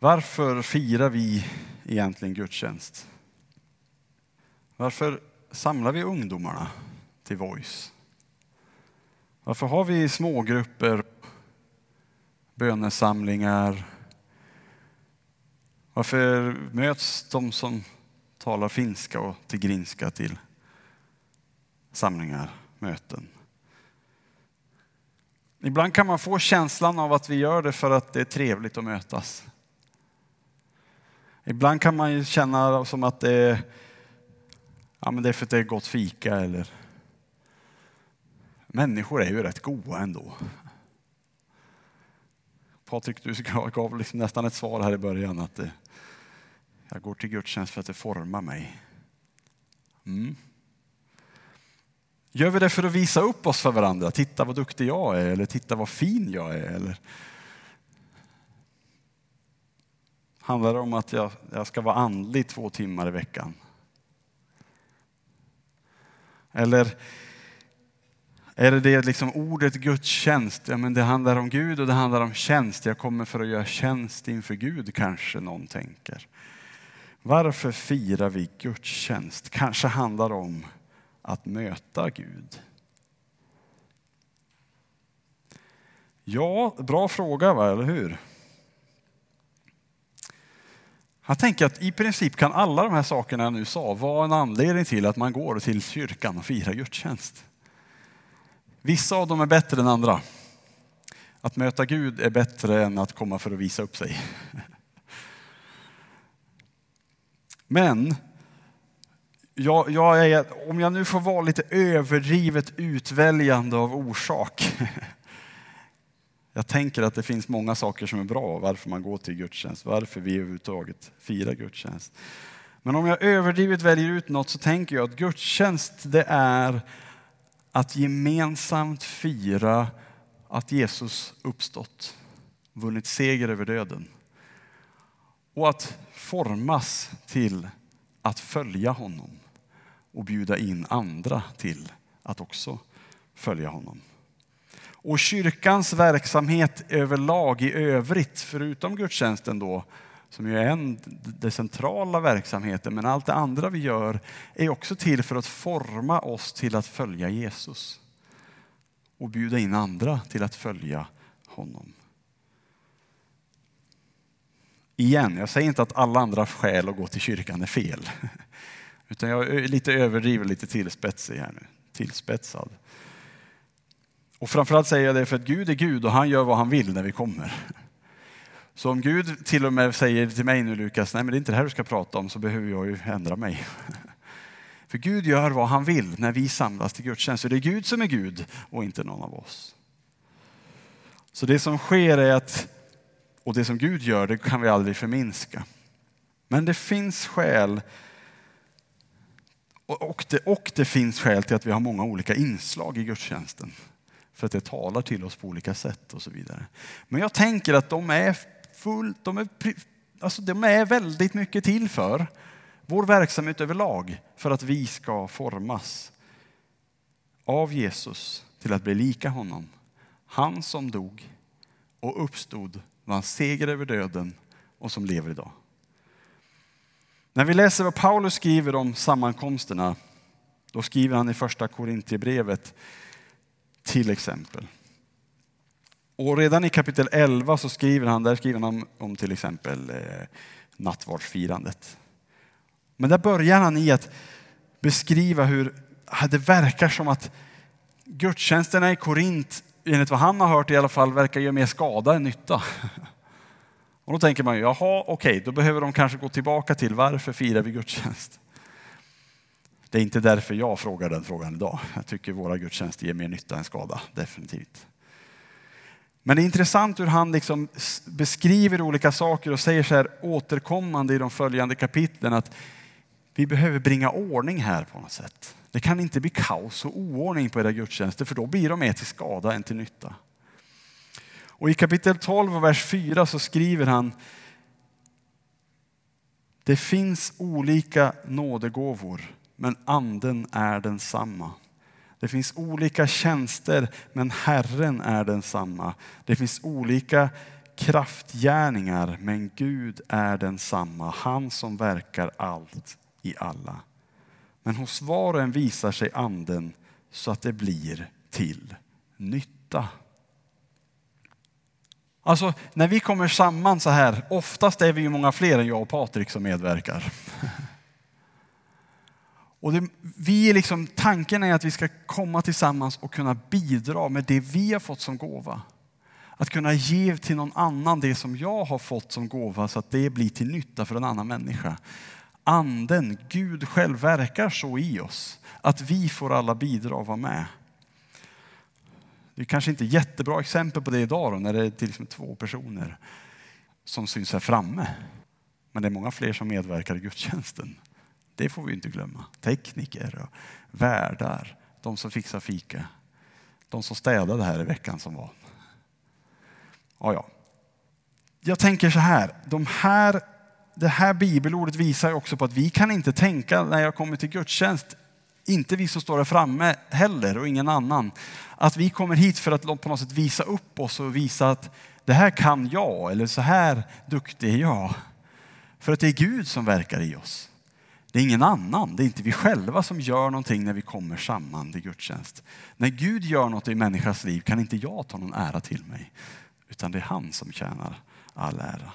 Varför firar vi egentligen gudstjänst? Varför samlar vi ungdomarna till Voice? Varför har vi smågrupper, bönesamlingar? Varför möts de som talar finska och tigrinska till samlingar, möten? Ibland kan man få känslan av att vi gör det för att det är trevligt att mötas. Ibland kan man ju känna som att det är, ja, men det är för att det är gott fika eller Människor är ju rätt goa ändå. Patrik, du gav liksom nästan ett svar här i början att det, jag går till gudstjänst för att det formar mig. Mm. Gör vi det för att visa upp oss för varandra? Titta vad duktig jag är eller titta vad fin jag är. Eller handlar det om att jag, jag ska vara andlig två timmar i veckan? Eller är det det liksom ordet gudstjänst? Ja, men det handlar om Gud och det handlar om tjänst. Jag kommer för att göra tjänst inför Gud kanske någon tänker. Varför firar vi gudstjänst? Kanske handlar det om att möta Gud. Ja, bra fråga, va? eller hur? Han tänker att i princip kan alla de här sakerna jag nu sa vara en anledning till att man går till kyrkan och firar gudstjänst. Vissa av dem är bättre än andra. Att möta Gud är bättre än att komma för att visa upp sig. Men jag, jag är, om jag nu får vara lite överdrivet utväljande av orsak. Jag tänker att det finns många saker som är bra, varför man går till gudstjänst, varför vi överhuvudtaget firar gudstjänst. Men om jag överdrivet väljer ut något så tänker jag att gudstjänst det är att gemensamt fira att Jesus uppstått, vunnit seger över döden. Och att formas till att följa honom och bjuda in andra till att också följa honom. Och kyrkans verksamhet överlag i övrigt, förutom gudstjänsten då, som ju är en, den centrala verksamheten, men allt det andra vi gör är också till för att forma oss till att följa Jesus och bjuda in andra till att följa honom. Igen, jag säger inte att alla andra skäl att gå till kyrkan är fel. Utan jag är lite överdriven, lite tillspetsig här nu. Tillspetsad. Och framförallt säger jag det för att Gud är Gud och han gör vad han vill när vi kommer. Så om Gud till och med säger till mig nu Lukas, nej men det är inte det här du ska prata om, så behöver jag ju ändra mig. För Gud gör vad han vill när vi samlas till gudstjänst. Så det är Gud som är Gud och inte någon av oss. Så det som sker är att, och det som Gud gör, det kan vi aldrig förminska. Men det finns skäl och det, och det finns skäl till att vi har många olika inslag i gudstjänsten. För att det talar till oss på olika sätt och så vidare. Men jag tänker att de är fullt, de är, alltså de är väldigt mycket till för vår verksamhet överlag. För att vi ska formas av Jesus till att bli lika honom. Han som dog och uppstod, vann seger över döden och som lever idag. När vi läser vad Paulus skriver om sammankomsterna, då skriver han i första Korintierbrevet till exempel. Och redan i kapitel 11 så skriver han, där skriver han om till exempel eh, nattvardsfirandet. Men där börjar han i att beskriva hur det verkar som att gudstjänsterna i Korint, enligt vad han har hört i alla fall, verkar göra mer skada än nytta. Och då tänker man ju, jaha, okej, okay, då behöver de kanske gå tillbaka till varför firar vi gudstjänst? Det är inte därför jag frågar den frågan idag. Jag tycker våra gudstjänster ger mer nytta än skada, definitivt. Men det är intressant hur han liksom beskriver olika saker och säger så här återkommande i de följande kapitlen att vi behöver bringa ordning här på något sätt. Det kan inte bli kaos och oordning på era gudstjänster för då blir de mer till skada än till nytta. Och i kapitel 12 och vers 4 så skriver han Det finns olika nådegåvor men anden är densamma. Det finns olika tjänster men Herren är densamma. Det finns olika kraftgärningar, men Gud är densamma, han som verkar allt i alla. Men hos var och en visar sig anden så att det blir till nytta. Alltså när vi kommer samman så här, oftast är vi ju många fler än jag och Patrik som medverkar. Och det, vi är liksom, tanken är att vi ska komma tillsammans och kunna bidra med det vi har fått som gåva. Att kunna ge till någon annan det som jag har fått som gåva så att det blir till nytta för en annan människa. Anden, Gud själv verkar så i oss att vi får alla bidra och vara med. Det är kanske inte jättebra exempel på det idag då, när det är till liksom två personer som syns här framme. Men det är många fler som medverkar i gudstjänsten. Det får vi inte glömma. Tekniker och värdar, de som fixar fika, de som städade här i veckan som var. Ja, ja. Jag tänker så här, de här, det här bibelordet visar också på att vi kan inte tänka när jag kommer till gudstjänst, inte vi som står där framme heller och ingen annan, att vi kommer hit för att på något sätt visa upp oss och visa att det här kan jag eller så här duktig är jag. För att det är Gud som verkar i oss. Det är ingen annan, det är inte vi själva som gör någonting när vi kommer samman till gudstjänst. När Gud gör något i människans liv kan inte jag ta någon ära till mig, utan det är han som tjänar all ära.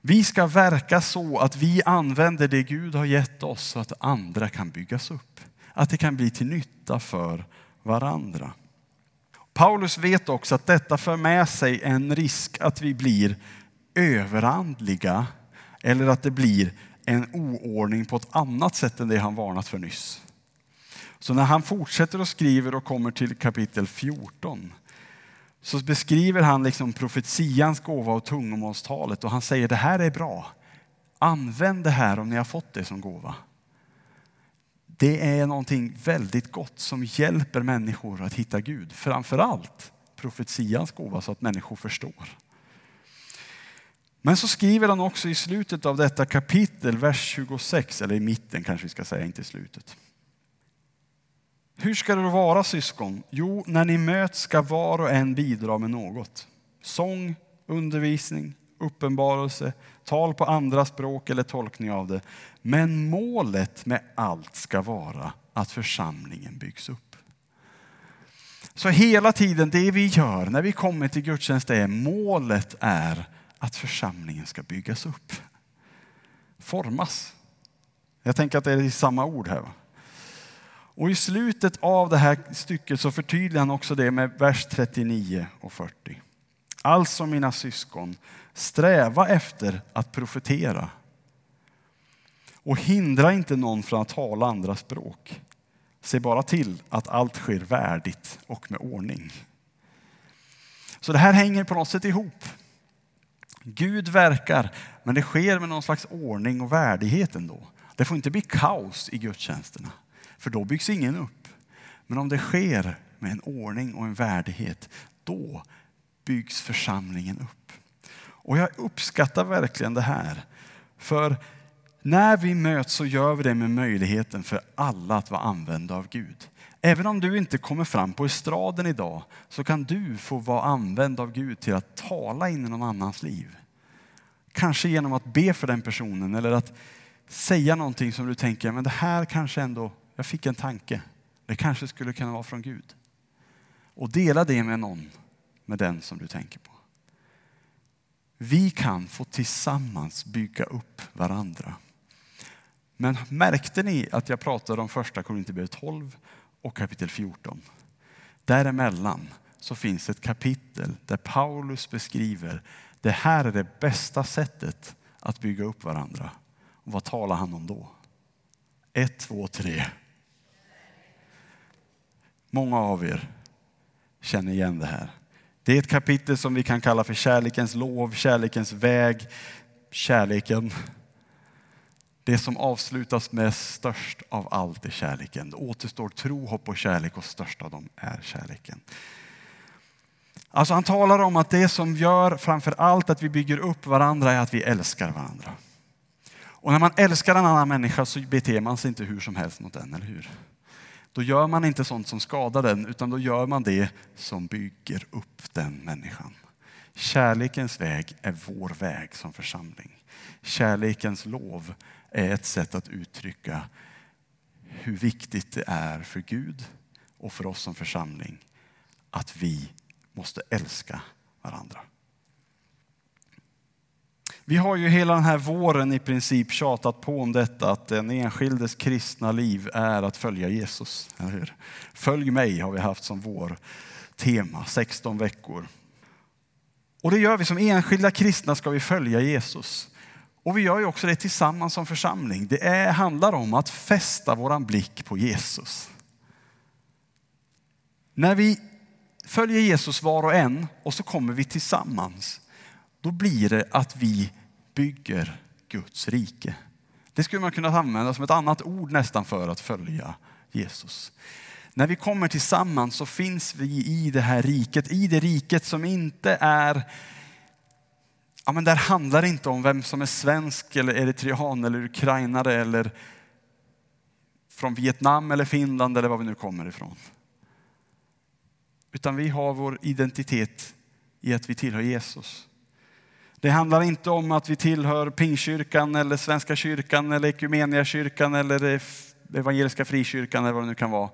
Vi ska verka så att vi använder det Gud har gett oss så att andra kan byggas upp. Att det kan bli till nytta för varandra. Paulus vet också att detta för med sig en risk att vi blir överandliga eller att det blir en oordning på ett annat sätt än det han varnat för nyss. Så när han fortsätter och skriver och kommer till kapitel 14 så beskriver han liksom profetians gåva och tungomålstalet och han säger det här är bra. Använd det här om ni har fått det som gåva. Det är någonting väldigt gott som hjälper människor att hitta Gud. Framförallt profetians gåva så att människor förstår. Men så skriver han också i slutet av detta kapitel, vers 26, eller i mitten kanske vi ska säga, inte i slutet. Hur ska det då vara syskon? Jo, när ni möts ska var och en bidra med något. Sång, undervisning, uppenbarelse, tal på andra språk eller tolkning av det. Men målet med allt ska vara att församlingen byggs upp. Så hela tiden, det vi gör när vi kommer till gudstjänst är målet är att församlingen ska byggas upp. Formas. Jag tänker att det är samma ord här. Och i slutet av det här stycket så förtydligar han också det med vers 39 och 40. Alltså mina syskon, sträva efter att profetera och hindra inte någon från att tala andra språk. Se bara till att allt sker värdigt och med ordning. Så det här hänger på något sätt ihop. Gud verkar, men det sker med någon slags ordning och värdighet ändå. Det får inte bli kaos i gudstjänsterna, för då byggs ingen upp. Men om det sker med en ordning och en värdighet, då byggs församlingen upp. Och jag uppskattar verkligen det här. För när vi möts så gör vi det med möjligheten för alla att vara använda av Gud. Även om du inte kommer fram på estraden idag så kan du få vara använd av Gud till att tala in i någon annans liv. Kanske genom att be för den personen eller att säga någonting som du tänker, men det här kanske ändå, jag fick en tanke. Det kanske skulle kunna vara från Gud. Och dela det med någon, med den som du tänker på. Vi kan få tillsammans bygga upp varandra. Men märkte ni att jag pratade om första Korinthierbrevet 12 och kapitel 14. Däremellan så finns ett kapitel där Paulus beskriver det här är det bästa sättet att bygga upp varandra. Och vad talar han om då? Ett, två, tre. Många av er känner igen det här. Det är ett kapitel som vi kan kalla för kärlekens lov, kärlekens väg, kärleken det som avslutas med störst av allt är kärleken. Det återstår tro, hopp och kärlek och störst av dem är kärleken. Alltså han talar om att det som gör framför allt att vi bygger upp varandra är att vi älskar varandra. Och när man älskar en annan människa så beter man sig inte hur som helst mot den, eller hur? Då gör man inte sånt som skadar den, utan då gör man det som bygger upp den människan. Kärlekens väg är vår väg som församling. Kärlekens lov är ett sätt att uttrycka hur viktigt det är för Gud och för oss som församling att vi måste älska varandra. Vi har ju hela den här våren i princip tjatat på om detta att den enskildes kristna liv är att följa Jesus. Följ mig har vi haft som vår tema, 16 veckor. Och det gör vi som enskilda kristna ska vi följa Jesus. Och vi gör ju också det tillsammans som församling. Det är, handlar om att fästa våran blick på Jesus. När vi följer Jesus var och en och så kommer vi tillsammans, då blir det att vi bygger Guds rike. Det skulle man kunna använda som ett annat ord nästan för att följa Jesus. När vi kommer tillsammans så finns vi i det här riket, i det riket som inte är Ja, men där handlar det inte om vem som är svensk eller eritrean eller ukrainare eller från Vietnam eller Finland eller var vi nu kommer ifrån. Utan vi har vår identitet i att vi tillhör Jesus. Det handlar inte om att vi tillhör Pingkyrkan eller Svenska kyrkan eller Equmeniakyrkan eller Evangeliska frikyrkan eller vad det nu kan vara.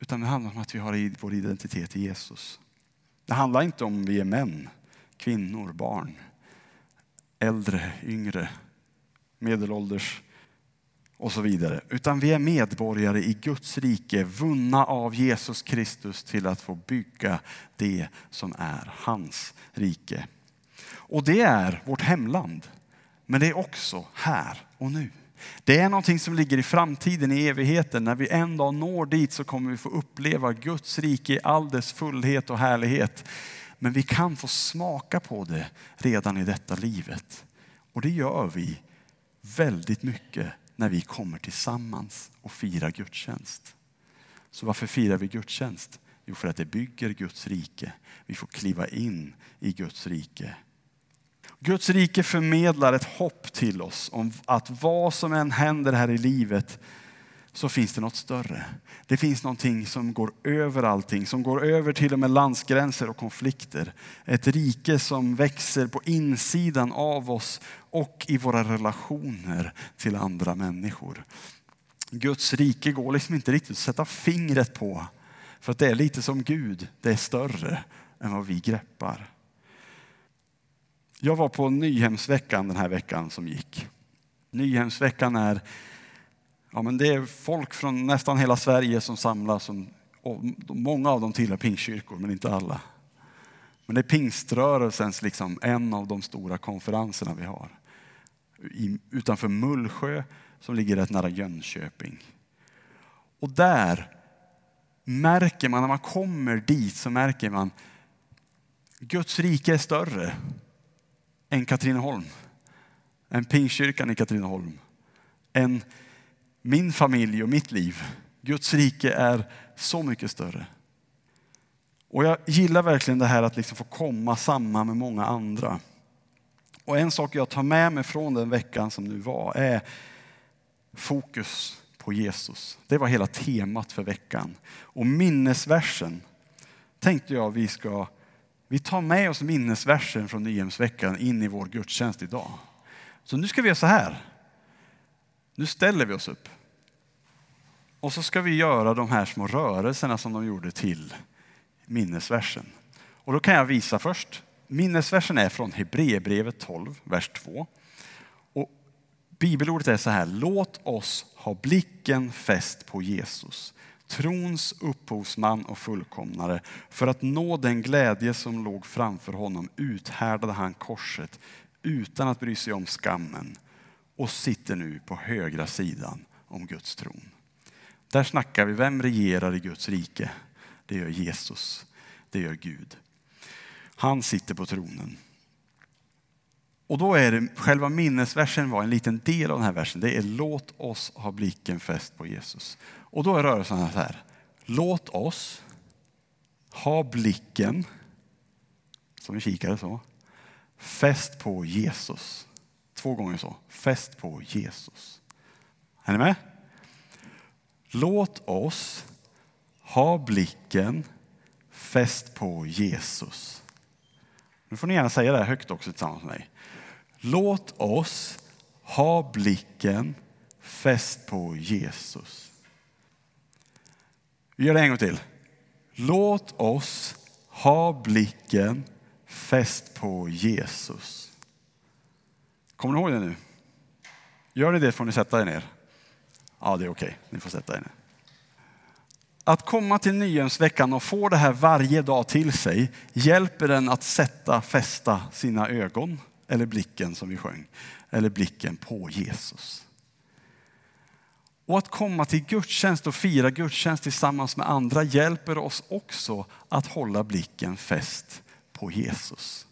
Utan det handlar om att vi har vår identitet i Jesus. Det handlar inte om vi är män, kvinnor, barn, äldre, yngre, medelålders och så vidare. Utan vi är medborgare i Guds rike, vunna av Jesus Kristus till att få bygga det som är hans rike. Och det är vårt hemland. Men det är också här och nu. Det är någonting som ligger i framtiden, i evigheten. När vi en dag når dit så kommer vi få uppleva Guds rike i all dess fullhet och härlighet. Men vi kan få smaka på det redan i detta livet. Och det gör vi väldigt mycket när vi kommer tillsammans och firar gudstjänst. Så varför firar vi gudstjänst? Jo, för att det bygger Guds rike. Vi får kliva in i Guds rike Guds rike förmedlar ett hopp till oss om att vad som än händer här i livet så finns det något större. Det finns någonting som går över allting, som går över till och med landsgränser och konflikter. Ett rike som växer på insidan av oss och i våra relationer till andra människor. Guds rike går liksom inte riktigt att sätta fingret på. För att det är lite som Gud, det är större än vad vi greppar. Jag var på Nyhemsveckan den här veckan som gick. Nyhemsveckan är, ja men det är folk från nästan hela Sverige som samlas. och många av dem tillhör pingstkyrkor, men inte alla. Men det är pingströrelsens, liksom, en av de stora konferenserna vi har. I, utanför Mullsjö som ligger rätt nära Jönköping. Och där märker man, när man kommer dit så märker man Guds rike är större än Katrineholm. Än Pingstkyrkan i Katrineholm. Än min familj och mitt liv. Guds rike är så mycket större. Och jag gillar verkligen det här att liksom få komma samman med många andra. Och en sak jag tar med mig från den veckan som nu var är fokus på Jesus. Det var hela temat för veckan. Och minnesversen tänkte jag vi ska vi tar med oss minnesversen från Nyhemsveckan in i vår gudstjänst idag. Så nu ska vi göra så här. Nu ställer vi oss upp. Och så ska vi göra de här små rörelserna som de gjorde till minnesversen. Och då kan jag visa först. Minnesversen är från Hebreerbrevet 12, vers 2. Och bibelordet är så här. Låt oss ha blicken fäst på Jesus trons upphovsman och fullkomnare. För att nå den glädje som låg framför honom uthärdade han korset utan att bry sig om skammen och sitter nu på högra sidan om Guds tron. Där snackar vi, vem regerar i Guds rike? Det gör Jesus, det gör Gud. Han sitter på tronen. Och då är det, själva minnesversen var en liten del av den här versen. Det är låt oss ha blicken fäst på Jesus. Och då är rörelsen så här. Låt oss ha blicken, som en kikare så, fäst på Jesus. Två gånger så. Fäst på Jesus. Är ni med? Låt oss ha blicken fäst på Jesus. Nu får ni gärna säga det här högt också tillsammans med mig. Låt oss ha blicken fäst på Jesus. Vi gör det en gång till. Låt oss ha blicken fäst på Jesus. Kommer ni ihåg det nu? Gör ni det får ni sätta er ner. Ja, det är okej. Okay. Ni får sätta er ner. Att komma till Nyhemsveckan och få det här varje dag till sig hjälper den att sätta, fästa sina ögon, eller blicken som vi sjöng, eller blicken på Jesus. Och att komma till gudstjänst och fira gudstjänst tillsammans med andra hjälper oss också att hålla blicken fäst på Jesus.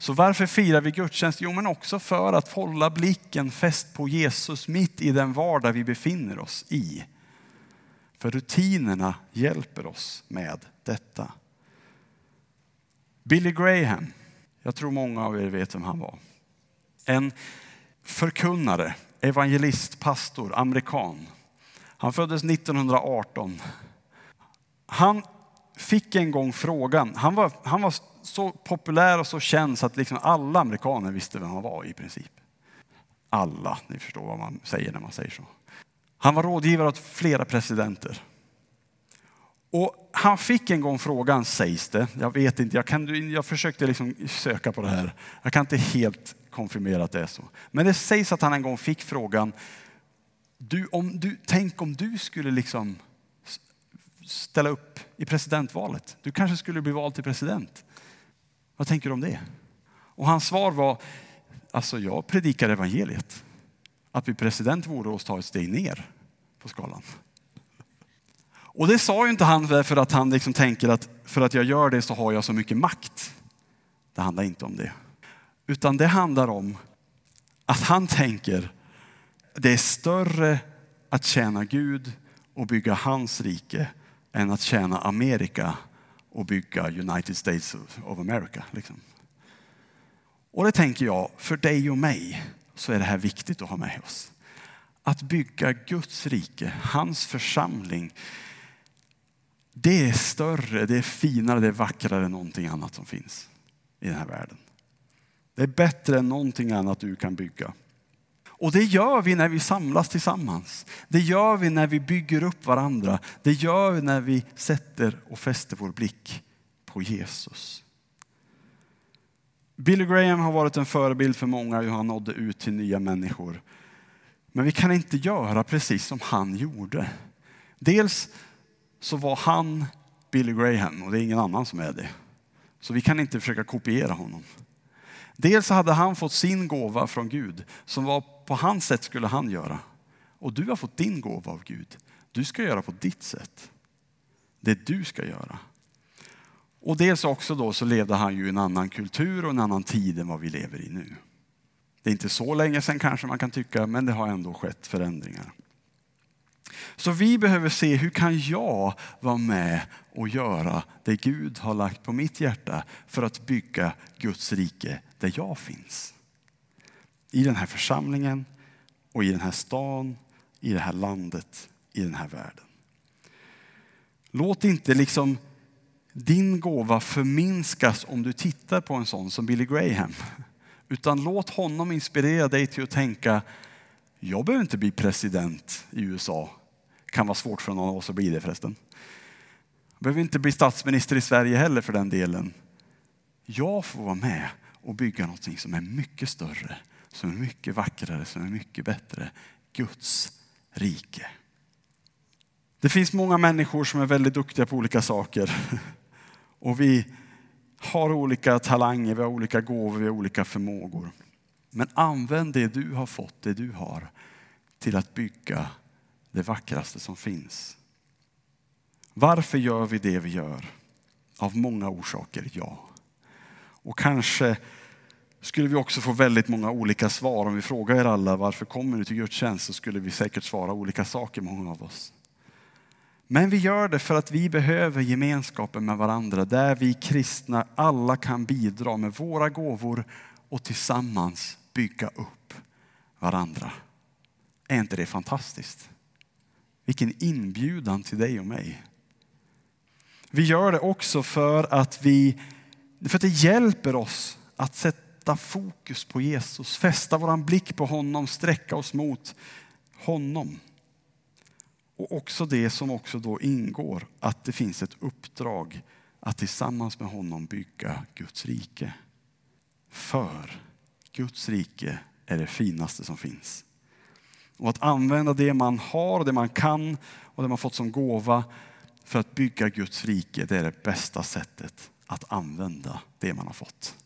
Så varför firar vi gudstjänst? Jo, men också för att hålla blicken fäst på Jesus mitt i den vardag vi befinner oss i. För rutinerna hjälper oss med detta. Billy Graham, jag tror många av er vet vem han var. En förkunnare, evangelist, pastor, amerikan. Han föddes 1918. Han fick en gång frågan, han var, han var så populär och så känd så att liksom alla amerikaner visste vem han var i princip. Alla, ni förstår vad man säger när man säger så. Han var rådgivare åt flera presidenter. Och han fick en gång frågan, sägs det, jag vet inte, jag, kan, jag försökte liksom söka på det här. Jag kan inte helt konfirmera att det är så. Men det sägs att han en gång fick frågan, du, om du, tänk om du skulle liksom ställa upp i presidentvalet. Du kanske skulle bli vald till president. Vad tänker du om det? Och hans svar var, alltså jag predikar evangeliet. Att bli president vore att ta ett steg ner på skalan. Och det sa ju inte han för att han liksom tänker att för att jag gör det så har jag så mycket makt. Det handlar inte om det. Utan det handlar om att han tänker det är större att tjäna Gud och bygga hans rike än att tjäna Amerika och bygga United States of America. Liksom. Och det tänker jag, för dig och mig så är det här viktigt att ha med oss. Att bygga Guds rike, hans församling, det är större, det är finare, det är vackrare än någonting annat som finns i den här världen. Det är bättre än någonting annat du kan bygga. Och det gör vi när vi samlas tillsammans. Det gör vi när vi bygger upp varandra. Det gör vi när vi sätter och fäster vår blick på Jesus. Billy Graham har varit en förebild för många hur han nådde ut till nya människor. Men vi kan inte göra precis som han gjorde. Dels så var han Billy Graham och det är ingen annan som är det. Så vi kan inte försöka kopiera honom. Dels hade han fått sin gåva från Gud som var på hans sätt skulle han göra. Och du har fått din gåva av Gud. Du ska göra på ditt sätt. Det du ska göra. Och dels också då så levde han ju i en annan kultur och en annan tid än vad vi lever i nu. Det är inte så länge sedan kanske man kan tycka, men det har ändå skett förändringar. Så vi behöver se hur kan jag vara med och göra det Gud har lagt på mitt hjärta för att bygga Guds rike där jag finns. I den här församlingen och i den här stan, i det här landet, i den här världen. Låt inte liksom din gåva förminskas om du tittar på en sån som Billy Graham. Utan låt honom inspirera dig till att tänka, jag behöver inte bli president i USA. Det kan vara svårt för någon av oss att bli det förresten. Jag behöver inte bli statsminister i Sverige heller för den delen. Jag får vara med och bygga någonting som är mycket större, som är mycket vackrare, som är mycket bättre. Guds rike. Det finns många människor som är väldigt duktiga på olika saker. Och vi har olika talanger, vi har olika gåvor, vi har olika förmågor. Men använd det du har fått, det du har, till att bygga det vackraste som finns. Varför gör vi det vi gör? Av många orsaker, ja. Och kanske skulle vi också få väldigt många olika svar. Om vi frågar er alla varför kommer ni till gudstjänst så skulle vi säkert svara olika saker, många av oss. Men vi gör det för att vi behöver gemenskapen med varandra där vi kristna alla kan bidra med våra gåvor och tillsammans bygga upp varandra. Är inte det fantastiskt? Vilken inbjudan till dig och mig. Vi gör det också för att vi För att det hjälper oss att sätta fokus på Jesus, fästa våran blick på honom, sträcka oss mot honom. Och också det som också då ingår, att det finns ett uppdrag att tillsammans med honom bygga Guds rike. För Guds rike är det finaste som finns. Och att använda det man har, det man kan och det man fått som gåva för att bygga Guds rike, det är det bästa sättet att använda det man har fått.